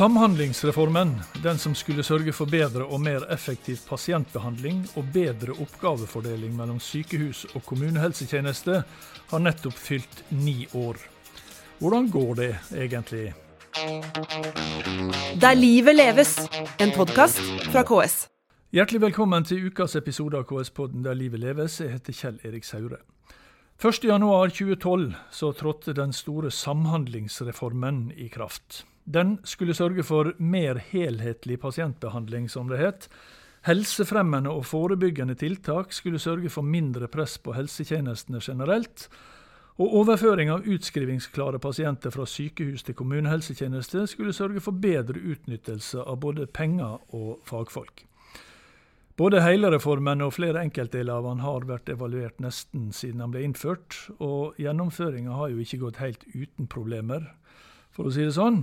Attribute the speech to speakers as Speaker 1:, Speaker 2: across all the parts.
Speaker 1: Samhandlingsreformen, den som skulle sørge for bedre og mer effektiv pasientbehandling og bedre oppgavefordeling mellom sykehus og kommunehelsetjeneste, har nettopp fylt ni år. Hvordan går det egentlig?
Speaker 2: Der livet leves, en podkast fra KS.
Speaker 1: Hjertelig velkommen til ukas episode av KS-podden Der livet leves. Jeg heter Kjell Erik Saure. 1.1.2012 så trådte den store Samhandlingsreformen i kraft. Den skulle sørge for mer helhetlig pasientbehandling, som det het. Helsefremmende og forebyggende tiltak skulle sørge for mindre press på helsetjenestene generelt. Og overføring av utskrivingsklare pasienter fra sykehus til kommunehelsetjeneste skulle sørge for bedre utnyttelse av både penger og fagfolk. Både hele reformen og flere enkeltdeler av den har vært evaluert nesten siden den ble innført, og gjennomføringa har jo ikke gått helt uten problemer for å si det sånn.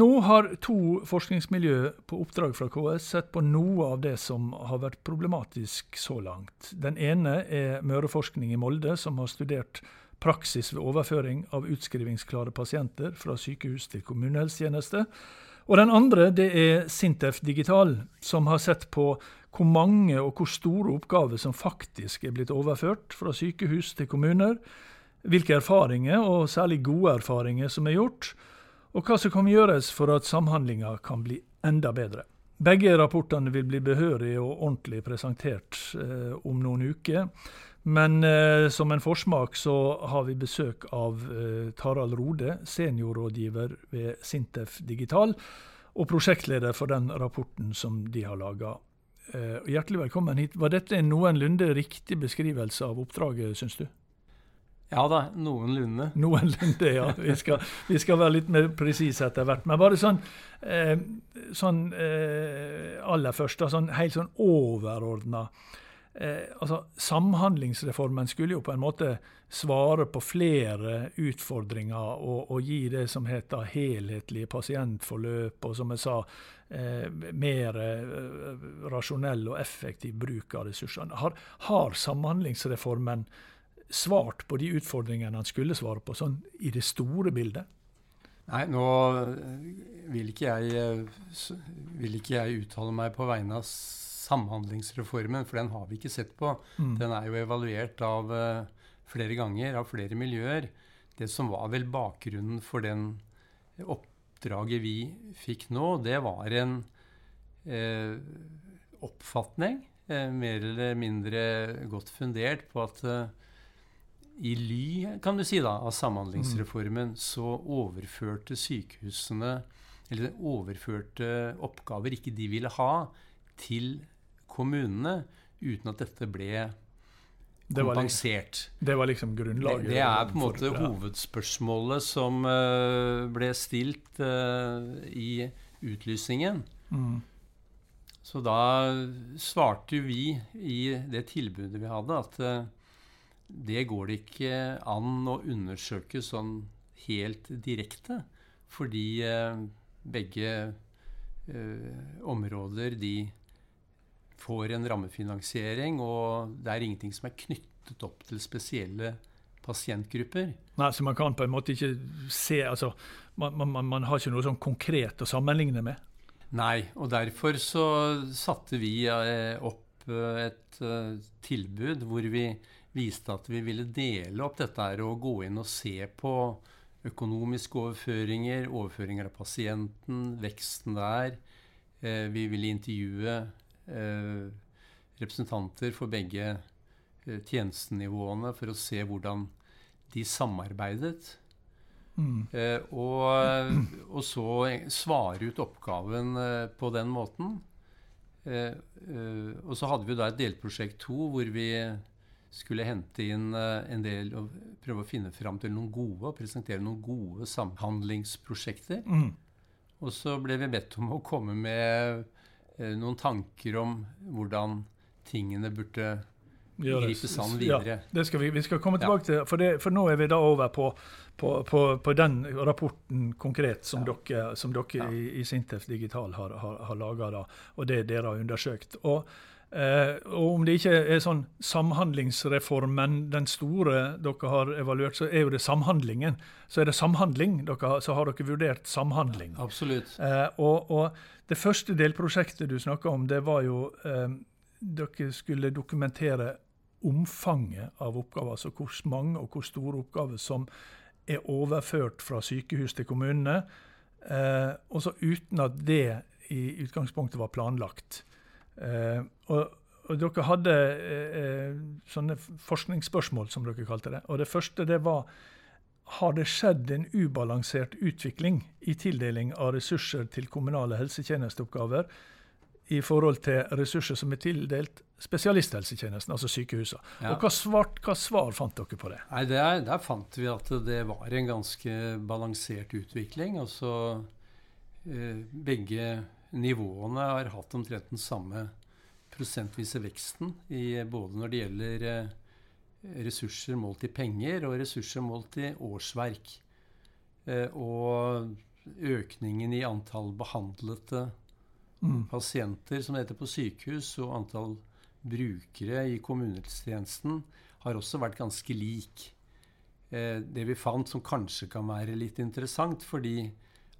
Speaker 1: Nå har to forskningsmiljø på oppdrag fra KS sett på noe av det som har vært problematisk så langt. Den ene er Møreforskning i Molde, som har studert praksis ved overføring av utskrivingsklare pasienter fra sykehus til kommunehelsetjeneste. Og den andre det er Sintef Digital, som har sett på hvor mange og hvor store oppgaver som faktisk er blitt overført fra sykehus til kommuner, hvilke erfaringer, og særlig gode erfaringer, som er gjort, og hva som kan gjøres for at samhandlinga kan bli enda bedre. Begge rapportene vil bli behørig og ordentlig presentert eh, om noen uker. Men eh, som en forsmak så har vi besøk av eh, Tarald Rode, seniorrådgiver ved Sintef Digital, og prosjektleder for den rapporten som de har laga. Eh, hjertelig velkommen hit. Var dette en noenlunde riktig beskrivelse av oppdraget, syns du?
Speaker 3: Ja da, noenlunde.
Speaker 1: Noenlunde, ja. Vi skal, vi skal være litt mer presise etter hvert. Men bare sånn, eh, sånn eh, aller først, da, sånn helt sånn overordna. Eh, altså, Samhandlingsreformen skulle jo på en måte svare på flere utfordringer og, og gi det som heter helhetlige pasientforløp, og som jeg sa, eh, mer eh, rasjonell og effektiv bruk av ressursene. Har, har Samhandlingsreformen svart på de utfordringene han skulle svare på, sånn i det store bildet?
Speaker 3: Nei, nå vil ikke jeg, vil ikke jeg uttale meg på vegne av Samhandlingsreformen, for den har vi ikke sett på. Mm. Den er jo evaluert av uh, flere ganger av flere miljøer. Det som var vel bakgrunnen for den oppdraget vi fikk nå, det var en eh, oppfatning, eh, mer eller mindre godt fundert, på at i ly kan du si da, av Samhandlingsreformen så overførte sykehusene eller overførte oppgaver ikke de ville ha, til kommunene uten at dette ble kompensert.
Speaker 1: Det var, det var liksom grunnlaget?
Speaker 3: Det, det er på en måte for, ja. hovedspørsmålet som uh, ble stilt uh, i utlysningen. Mm. Så da svarte vi i det tilbudet vi hadde, at uh, det går det ikke an å undersøke sånn helt direkte. Fordi eh, begge eh, områder de får en rammefinansiering, og det er ingenting som er knyttet opp til spesielle pasientgrupper.
Speaker 1: Nei, Så man kan på en måte ikke se altså, man, man, man har ikke noe sånn konkret å sammenligne med?
Speaker 3: Nei, og derfor så satte vi eh, opp et tilbud hvor vi viste at vi ville dele opp dette her og gå inn og se på økonomiske overføringer, overføringer av pasienten, veksten der. Eh, vi ville intervjue eh, representanter for begge eh, tjenestenivåene for å se hvordan de samarbeidet. Mm. Og, og, så svare ut oppgaven på den måten. Og så hadde vi da et delprosjekt to hvor vi skulle hente inn eh, en del og prøve å finne fram til noen gode og presentere noen gode samhandlingsprosjekter. Mm. Og så ble vi bedt om å komme med eh, noen tanker om hvordan tingene burde gripes an videre.
Speaker 1: Ja, det skal vi, vi skal komme tilbake ja. til, for, det, for, nå er vi da over på, på, på, på den rapporten konkret som ja. dere, som dere i, i, Sintef Digital har, har, har laga, og det dere har undersøkt. Og Eh, og om det ikke er sånn Samhandlingsreformen, den store dere har evaluert, så er jo det samhandlingen. Så er det samhandling. Dere, så har dere vurdert samhandling.
Speaker 3: Absolutt.
Speaker 1: Eh, og, og, det første delprosjektet du snakka om, det var jo eh, Dere skulle dokumentere omfanget av oppgaver. Altså hvor mange og hvor store oppgaver som er overført fra sykehus til kommunene. Eh, og så uten at det i utgangspunktet var planlagt. Eh, og, og, dere hadde eh, sånne forskningsspørsmål, som dere kalte det. Og det første det var har det skjedd en ubalansert utvikling i tildeling av ressurser til kommunale helsetjenesteoppgaver i forhold til ressurser som er tildelt spesialisthelsetjenesten, altså sykehusene. Ja. Og hva, svart, hva, svar fant dere på det?
Speaker 3: Nei, der, der, fant vi at det var en ganske balansert utvikling. Altså eh, begge nivåene har hatt omtrent den samme prosentvise veksten i, både når det gjelder eh, ressurser målt i penger og ressurser målt i årsverk. Eh, og økningen i antall behandlete mm. pasienter, som det heter på sykehus, og antall brukere i kommunehelsetjenesten har også vært ganske lik. Eh, det vi fant som kanskje kan være litt interessant, fordi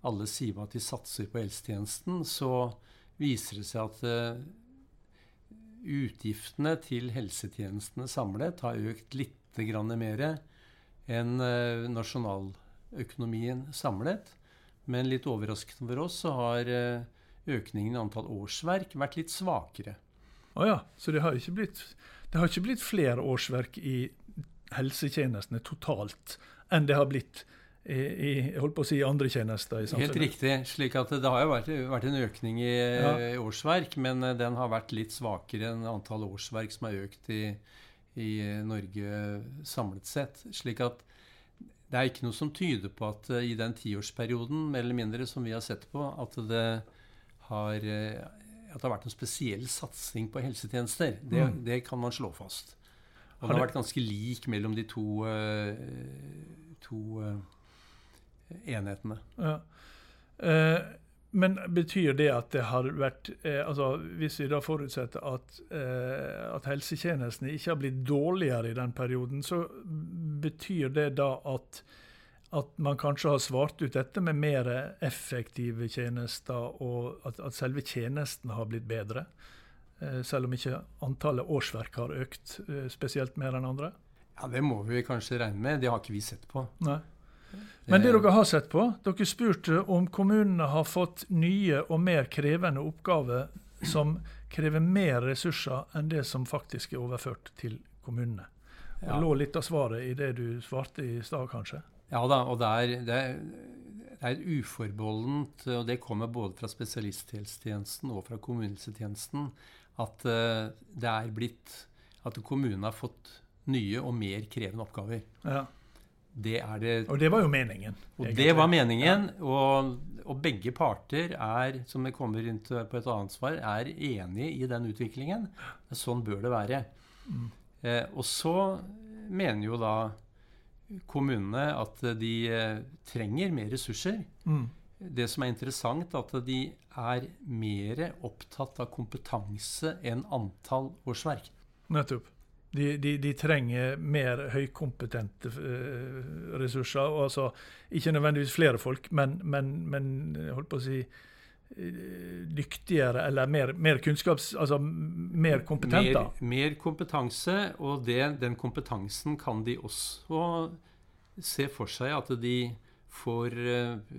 Speaker 3: alle sier at de satser på helsetjenesten, så viser det seg at uh, utgiftene til helsetjenestene samlet har økt litt mer enn uh, nasjonaløkonomien samlet. Men litt overraskende for oss så har uh, økningen i antall årsverk vært litt svakere.
Speaker 1: Å oh ja, så det har, blitt, det har ikke blitt flere årsverk i helsetjenestene totalt enn det har blitt i, i, holdt på å si, andre tjenester i samfunnet.
Speaker 3: Helt riktig. slik at Det har jo vært, vært en økning i ja. årsverk, men eh, den har vært litt svakere enn antall årsverk som har økt i, i Norge samlet sett. slik at det er ikke noe som tyder på at uh, i den tiårsperioden mer eller mindre som vi har sett på, at det har, uh, at det har vært en spesiell satsing på helsetjenester. Det, mm. det, kan man slå fast. Og det har vært ganske lik mellom de to, to enhetene.
Speaker 1: Ja. Eh, men betyr det at det har vært eh, altså Hvis vi da forutsetter at, eh, at helsetjenestene ikke har blitt dårligere i den perioden, så betyr det da at, at man kanskje har svart ut dette med mer effektive tjenester, og at, at selve tjenesten har blitt bedre? Eh, selv om ikke antallet årsverk har økt eh, spesielt mer enn andre?
Speaker 3: Ja, Det må vi kanskje regne med. Det har ikke vi sett på.
Speaker 1: Nei. Men det dere har sett på, dere spurte om kommunene har fått nye og mer krevende oppgaver som krever mer ressurser enn det som faktisk er overført til kommunene. Det ja. lå litt av svaret i det du svarte i stad, kanskje?
Speaker 3: Ja da, og det er, det er, det er uforbeholdent, og det kommer både fra spesialisthelsetjenesten og fra kommunehelsetjenesten, at uh, det er blitt at kommunene har fått nye og mer krevende oppgaver.
Speaker 1: Ja.
Speaker 3: Det er det
Speaker 1: Og det var jo meningen.
Speaker 3: Og egentlig. det var meningen. Og, og, begge parter er, som det kommer inn på et annet svar, er enige i den utviklingen. Sånn bør det være. Mm. Eh, og så mener jo da kommunene at de eh, trenger mer ressurser. Mm. Det som er interessant, er at de er mer opptatt av kompetanse enn antall årsverk.
Speaker 1: Nettopp. De, de, de, trenger mer høykompetente uh, ressurser. Og altså, ikke nødvendigvis flere folk, men, men, men holdt på å si uh, dyktigere eller mer, mer, kunnskaps... Altså mer kompetente.
Speaker 3: Mer, mer kompetanse, og det, den kompetansen kan de også se for seg at de får uh,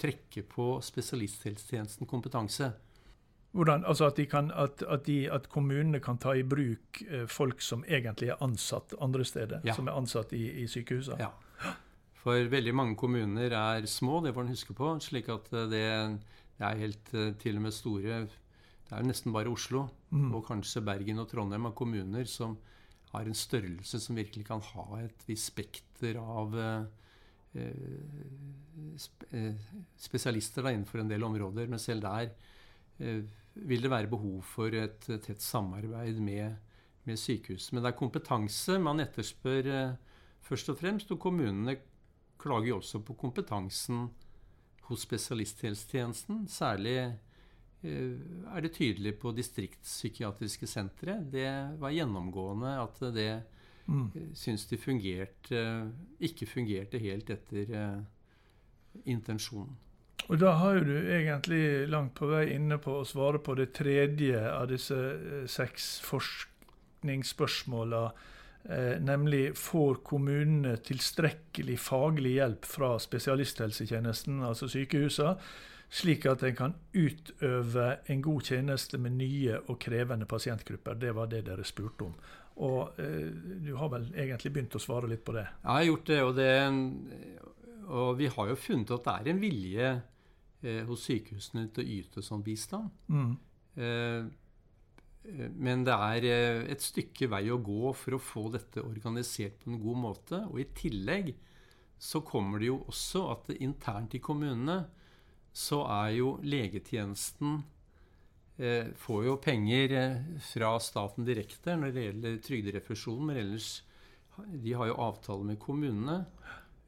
Speaker 3: trekke på spesialisthelsetjenesten kompetanse.
Speaker 1: Hvordan, altså at, kan, at, at, de, at, kommunene kan ta i bruk eh, folk som egentlig er ansatt andre steder, ja. som er ansatt i, i sykehusene?
Speaker 3: Ja. For veldig mange kommuner er små, det får en huske på. slik at eh, det, det er helt eh, til og med store Det er jo nesten bare Oslo mm. og kanskje Bergen og Trondheim av kommuner som har en størrelse som virkelig kan ha et visst spekter av eh, spesialister da, innenfor en del områder. Men selv der eh, vil det være behov for et tett samarbeid med, med sykehuset. Men det er kompetanse man etterspør eh, først og fremst. Og kommunene klager jo også på kompetansen hos spesialisthelsetjenesten. Særlig er det tydelig på distriktspsykiatriske sentre. Det var gjennomgående at det mm. syns de fungerte, ikke fungerte helt etter intensjonen.
Speaker 1: Og da har du egentlig langt på vei inne på å svare på det tredje av disse seks forskningsspørsmåla Eh, nemlig får kommunene tilstrekkelig faglig hjelp fra spesialisthelsetjenesten, altså sykehusene, slik at en kan utøve en god tjeneste med nye og krevende pasientgrupper. Det var det dere spurte om. Og eh, du har vel egentlig begynt å svare litt på det?
Speaker 3: Ja, jeg har gjort det. Og, det, og vi har jo funnet at det er en vilje eh, hos sykehusene til å yte sånn bistand. Mm. Eh, men det er eh, et stykke vei å gå for å få dette organisert på en god måte. Og i tillegg så kommer det jo også at internt i kommunene så er jo legetjenesten eh, Får jo penger eh, fra staten direkte når det gjelder trygderefusjon, men ellers De har jo avtale med kommunene.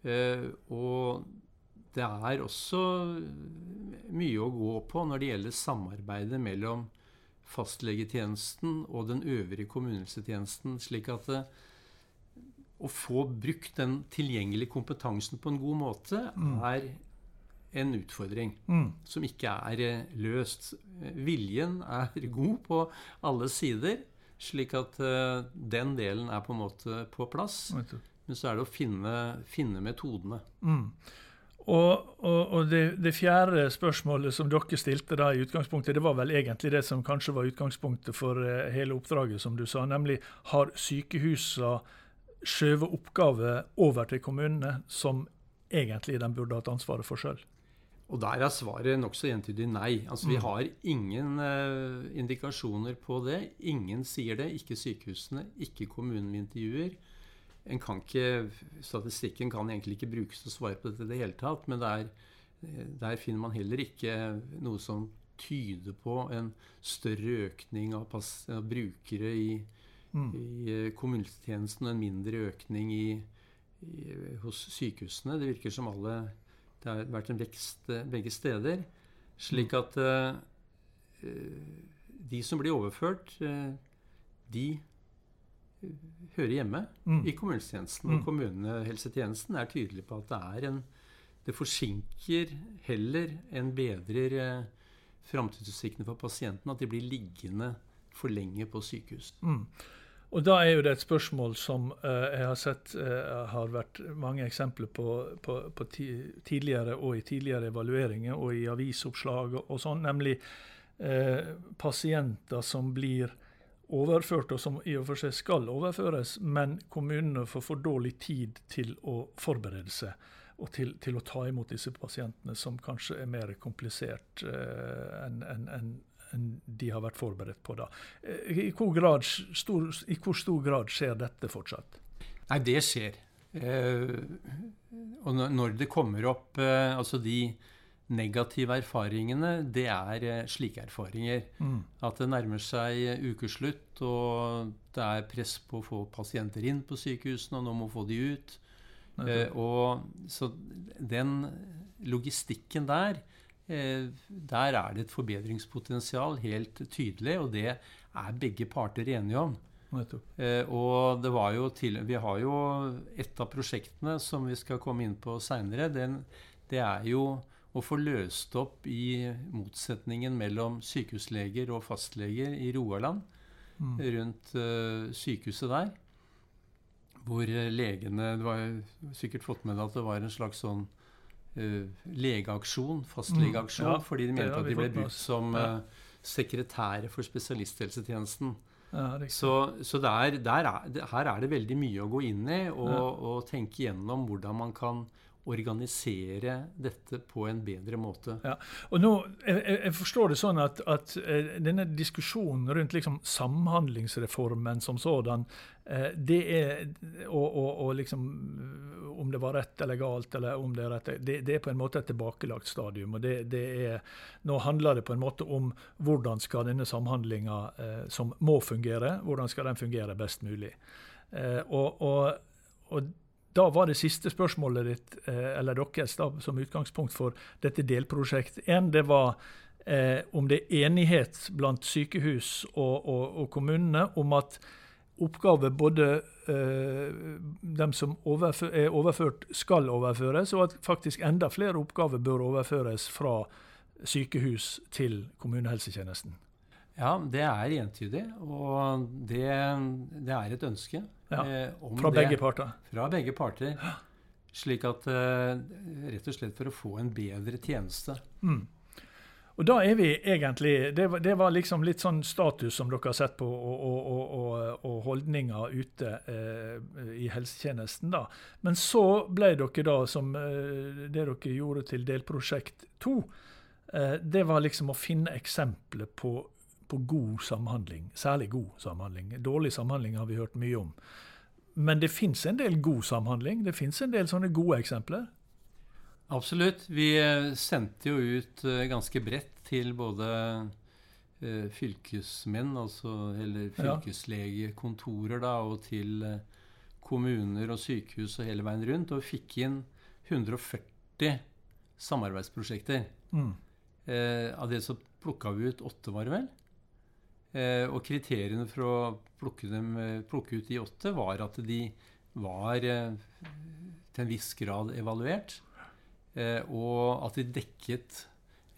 Speaker 3: Eh, og det er også mye å gå på når det gjelder samarbeidet mellom fastlegetjenesten og den øvrige kommunehelsetjenesten. Slik at det, eh, å få brukt den tilgjengelige kompetansen på en god måte mm. er en utfordring mm. som ikke er eh, løst. Viljen er god på alle sider, slik at den delen er på en måte på plass. Men så er det å finne, finne metodene. Mm.
Speaker 1: Og, og, og det, det, fjerde spørsmålet som dere stilte da i utgangspunktet, det var vel egentlig det som kanskje var utgangspunktet for uh, hele oppdraget, som du sa. Nemlig har sykehusene skjøvet oppgaver over til kommunene som egentlig de burde hatt ansvaret for sjøl?
Speaker 3: Og der er svaret nokså entydig nei. Altså, Vi mm. har ingen uh, indikasjoner på det. Ingen sier det. Ikke sykehusene, ikke kommunen vi intervjuer kan ikke, Statistikken kan egentlig ikke brukes til å svare på dette i det hele tatt. Men der, der finner man heller ikke noe som tyder på en større økning av, pass, av brukere i, mm. i eh, kommunehelsetjenesten og en mindre økning i, i, hos sykehusene. Det virker som alle Det har vært en vekst eh, begge steder. Slik mm. at uh, de som blir overført, uh, de hører hjemme mm. i kommunehelsetjenesten. Mm. Og kommunehelsetjenesten er tydelig på at det en Det forsinker heller enn bedrer eh, framtidsutsiktene for pasienten at de blir liggende for lenge på sykehus. Mm.
Speaker 1: Og Da er jo det et spørsmål som eh, jeg har sett eh, har vært mange eksempler på, på, på tidligere og i tidligere evalueringer og i avisoppslag og, og sånn, nemlig uh, pasienter som blir overført, og som i og for seg skal overføres, men kommunene får for dårlig tid til å forberede seg og til, til å ta imot disse pasientene, som kanskje er mer komplisert eh, enn en, en, en de har vært forberedt på. da. Eh, I hvor, grad, stor, I hvor stor grad skjer dette fortsatt?
Speaker 3: Nei, det skjer. Eh, og når det kommer opp eh, altså de negative erfaringene, det er eh, slike erfaringer. Mm. At det nærmer seg eh, ukeslutt, og det er press på å få pasienter inn på sykehusene, og nå må få de ut. Eh, og Så den logistikken der, eh, der er det et forbedringspotensial, helt tydelig, og det er begge parter enige om. Eh, og det var jo til, Vi har jo et av prosjektene som vi skal komme inn på seinere. Det er jo å få løst opp i motsetningen mellom sykehusleger og fastleger i Roaland, mm. rundt uh, sykehuset der. Hvor uh, legene Du har sikkert fått med deg at det var en slags sånn uh, legeaksjon, fastlegeaksjon, mm. ja, fordi de mente at de ble brukt som uh, sekretære for spesialisthelsetjenesten. Ja, så, så der, der er, her er det veldig mye å gå inn i og, og tenke gjennom hvordan man kan organisere dette på en bedre måte.
Speaker 1: Ja. Og nå, jeg, jeg, forstår det sånn at, at eh, denne diskusjonen rundt liksom Samhandlingsreformen som sådan, eh, det er og, og, og, liksom om det var rett eller galt, eller om det er rett, det, det er på en måte et tilbakelagt stadium. og det, det, er, Nå handler det på en måte om hvordan skal denne samhandlinga, eh, som må fungere, hvordan skal den fungere best mulig. Eh, og, og da var det siste spørsmålet ditt, eh, eller deres, da, som utgangspunkt for dette delprosjekt En, det var eh, om det er enighet blant sykehus og, og, og kommunene om at oppgaver både eh, dem som overfør, er overført, skal overføres, og at faktisk enda flere oppgaver bør overføres fra sykehus til kommunehelsetjenesten.
Speaker 3: Ja, det er entydig, og det, det er et ønske.
Speaker 1: Ja,
Speaker 3: eh,
Speaker 1: fra
Speaker 3: det,
Speaker 1: begge parter.
Speaker 3: Fra begge parter. Slik at eh, Rett og slett for å få en bedre tjeneste.
Speaker 1: Mm. Og da er vi egentlig det var, det var, liksom litt sånn status som dere har sett på, og, og, og, og holdninger ute eh, i helsetjenesten. da. Men så ble dere da, som eh, det dere gjorde til delprosjekt to, eh, det var liksom å finne eksempler på, på god samhandling. Særlig god samhandling. Dårlig samhandling har vi hørt mye om. Men det fins en del god samhandling. Det fins en del sånne gode eksempler.
Speaker 3: Absolutt. Vi eh, sendte jo ut eh, ganske bredt til både eh, fylkesmenn, altså, eller fylkeslegekontorer, da, og til kommuner og sykehus og hele veien rundt, og fikk inn 140 samarbeidsprosjekter. Mm. Eh, av det så plukka vi ut åtte, var det vel? Eh, og kriteriene for å plukke, dem, plukke ut de åtte var at de var eh, til en viss grad evaluert. Eh, og at de dekket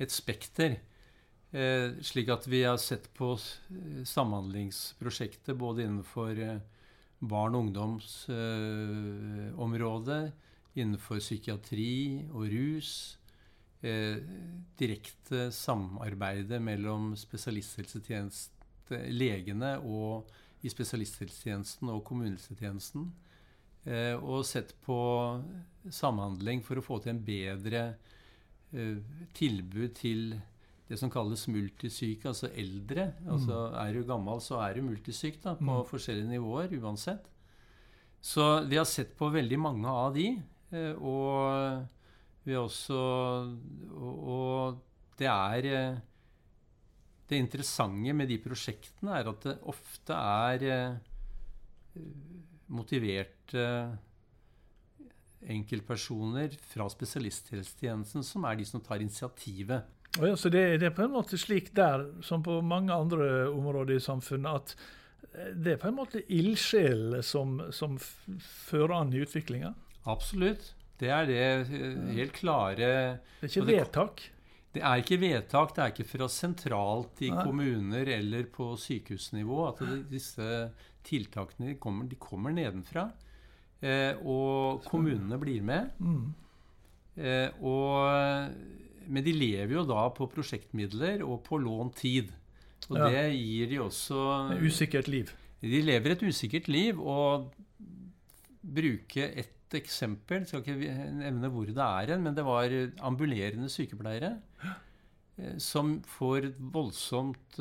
Speaker 3: et spekter. Eh, slik at vi har sett på samhandlingsprosjektet både innenfor eh, barn- og ungdomsområdet, innenfor psykiatri og rus. direkte samarbeidet mellom spesialisthelsetjeneste, legene og i spesialisthelsetjenesten og kommunehelsetjenesten. Eh, og sett på samhandling for å få til en bedre eh, tilbud til det som kalles multisyke, altså eldre. Mm. Altså Er du gammel, så er du multisyk da, på mm. forskjellige nivåer uansett. Så vi har sett på veldig mange av de. Eh, og vi har også Og, og det er Det interessante med de prosjektene er at det ofte er motiverte enkeltpersoner fra spesialisthelsetjenesten som er de som tar initiativet.
Speaker 1: Oh ja, så det, det, er på en måte slik der, som på mange andre områder i samfunnet, at eh, det er på en måte ildsjelene som, som fører an i utviklinga?
Speaker 3: Absolutt. Det er det eh, helt klare Det
Speaker 1: er ikke vedtak?
Speaker 3: Det er ikke vedtak. Det er ikke fra sentralt i Nei. kommuner eller på sykehusnivå at disse tiltakene kommer, de kommer nedenfra. Eh, og kommunene blir med. Mm. Eh, og, men de lever jo da på prosjektmidler og på lånt tid. Og ja. det gir de også
Speaker 1: Et usikkert liv.
Speaker 3: De lever et usikkert liv. Og bruke et eksempel Skal ikke nevne hvor det er hen, men det var ambulerende sykepleiere eh, som får voldsomt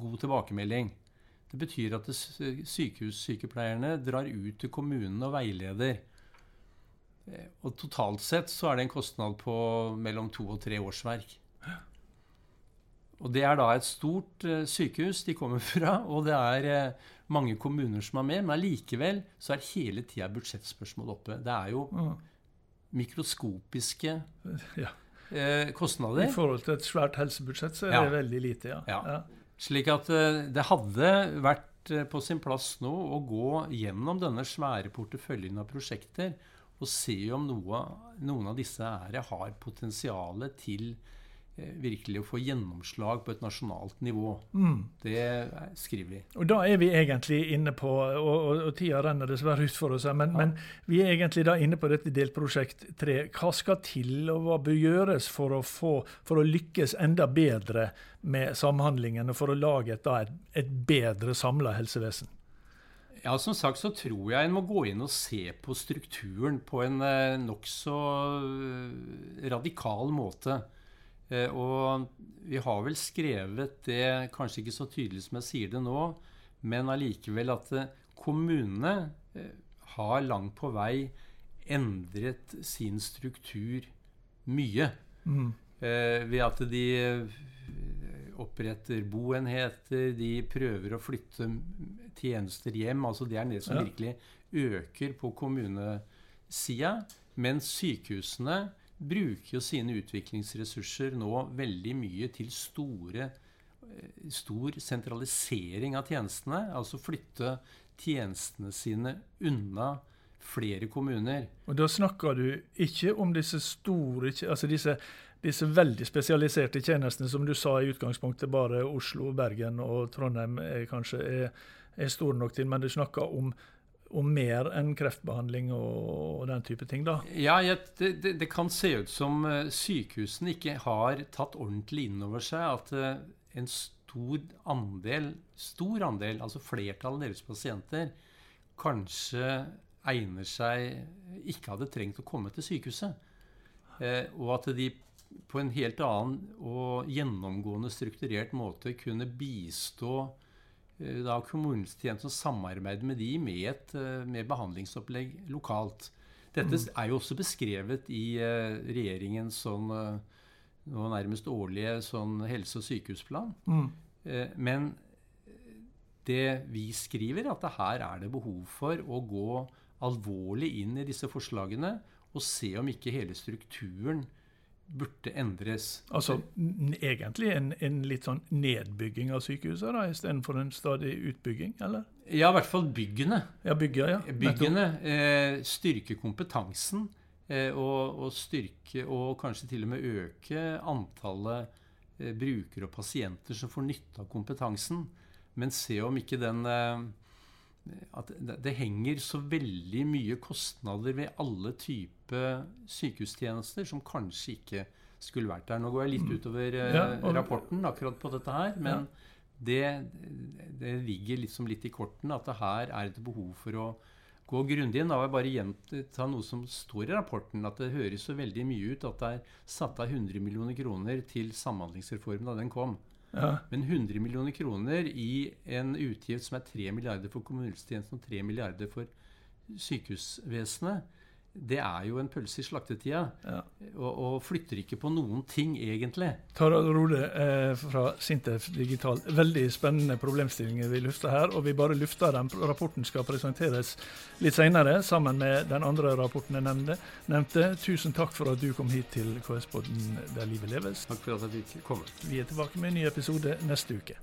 Speaker 3: god tilbakemelding. Det betyr at sykehussykepleierne drar ut til kommunen og veileder. Eh, og totalt sett så er det en kostnad på mellom to og tre årsverk. Og det er da et stort uh, sykehus de kommer fra, og det er uh, mange kommuner som er med. Men allikevel så er hele tida budsjettspørsmål oppe. Det er jo mm. mikroskopiske ja. uh, kostnader.
Speaker 1: I forhold til et svært helsebudsjett så er ja. det veldig lite, ja. ja.
Speaker 3: Slik at eh, det hadde vært eh, på sin plass nå å gå gjennom denne svære porteføljen av prosjekter og se om noe, noen av disse her har potensial til Eh, virkelig å få gjennomslag på et nasjonalt nivå. Mm. Det skriver vi.
Speaker 1: Og Da er vi egentlig inne på, og, og, og tida renner dessverre ut for oss, men, ja. men, vi er egentlig da inne på dette delprosjekt 3. Hva skal til, og hva bør gjøres for å, få, for å lykkes enda bedre med samhandlingen, og for å lage et, da, et, et bedre samla helsevesen?
Speaker 3: Ja, Som sagt så tror jeg en må gå inn og se på strukturen på en eh, nokså eh, radikal måte. Eh, og vi har vel skrevet det, kanskje ikke så tydelig som jeg sier det nå, men allikevel at eh, kommunene eh, har langt på vei endret sin struktur mye. Mm. ved at de oppretter boenheter, de prøver å flytte tjenester hjem. altså Det er det som ja. virkelig øker på kommunesida. Mens sykehusene bruker jo sine utviklingsressurser nå veldig mye til store, eh, stor sentralisering av tjenestene. Altså flytte tjenestene sine unna flere kommuner.
Speaker 1: Og Da snakker du ikke om disse store, altså disse, disse veldig spesialiserte tjenestene som du sa i utgangspunktet bare Oslo, Bergen og Trondheim er kanskje er, er store nok til, men du snakker om, om mer enn kreftbehandling og, den type ting, da?
Speaker 3: Ja, det, det, det, kan se ut som eh, sykehusene ikke har tatt ordentlig inn over seg at eh, en stor andel, stor andel, altså flertallet av deres pasienter, kanskje egner seg ikke hadde trengt å komme til sykehuset. Eh, og at de på en helt annen og gjennomgående strukturert måte kunne bistå da kommunehelsetjenesten som samarbeider med de med et eh, med behandlingsopplegg lokalt. Dette mm. er jo også beskrevet i eh, regjeringens sånn eh, nå nærmest årlige sånn helse- og sykehusplan. Mm. Eh, men det vi skriver, at her er det behov for å gå alvorlig inn i disse forslagene og se om ikke hele strukturen burde endres.
Speaker 1: Altså egentlig en, en litt sånn nedbygging av sykehuset da, istedenfor en stadig utbygging, eller?
Speaker 3: Ja, i hvert fall byggene.
Speaker 1: Ja, bygger, ja.
Speaker 3: Byggene. Eh, styrke kompetansen. Eh, og, og, styrke og kanskje til og med øke antallet eh, brukere og pasienter som får nytte av kompetansen. Men se om ikke den eh, at det henger så veldig mye kostnader ved alle typer sykehustjenester som kanskje ikke skulle vært der. Nå går jeg litt mm. utover eh, ja, og, rapporten akkurat på dette her, men ja. det, det, ligger liksom litt i korten at det her er et behov for å gå grundig inn. Da vil jeg bare gjenta noe som står i rapporten, at det høres så veldig mye ut at det er satt av 100 millioner kroner til Samhandlingsreformen da den kom. Ja. Men 100 millioner kroner i en utgift som er 3 milliarder for kommunehelsetjenesten og 3 milliarder for sykehusvesenet, det er jo en pølse i slaktetida. Ja. Og, og, flytter ikke på noen ting, egentlig.
Speaker 1: Tarald Rode eh, fra Sintef Digital. Veldig spennende problemstillinger vi lufter her. Og vi bare lufter dem. Rapporten skal presenteres litt senere, sammen med den andre rapporten jeg nevnte. nevnte. Tusen takk for at du kom hit til KS-podden Der livet leves.
Speaker 3: Takk for at jeg fikk komme.
Speaker 1: Vi er tilbake med en ny episode neste uke.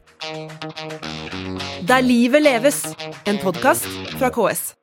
Speaker 2: Der livet leves, en podkast fra KS.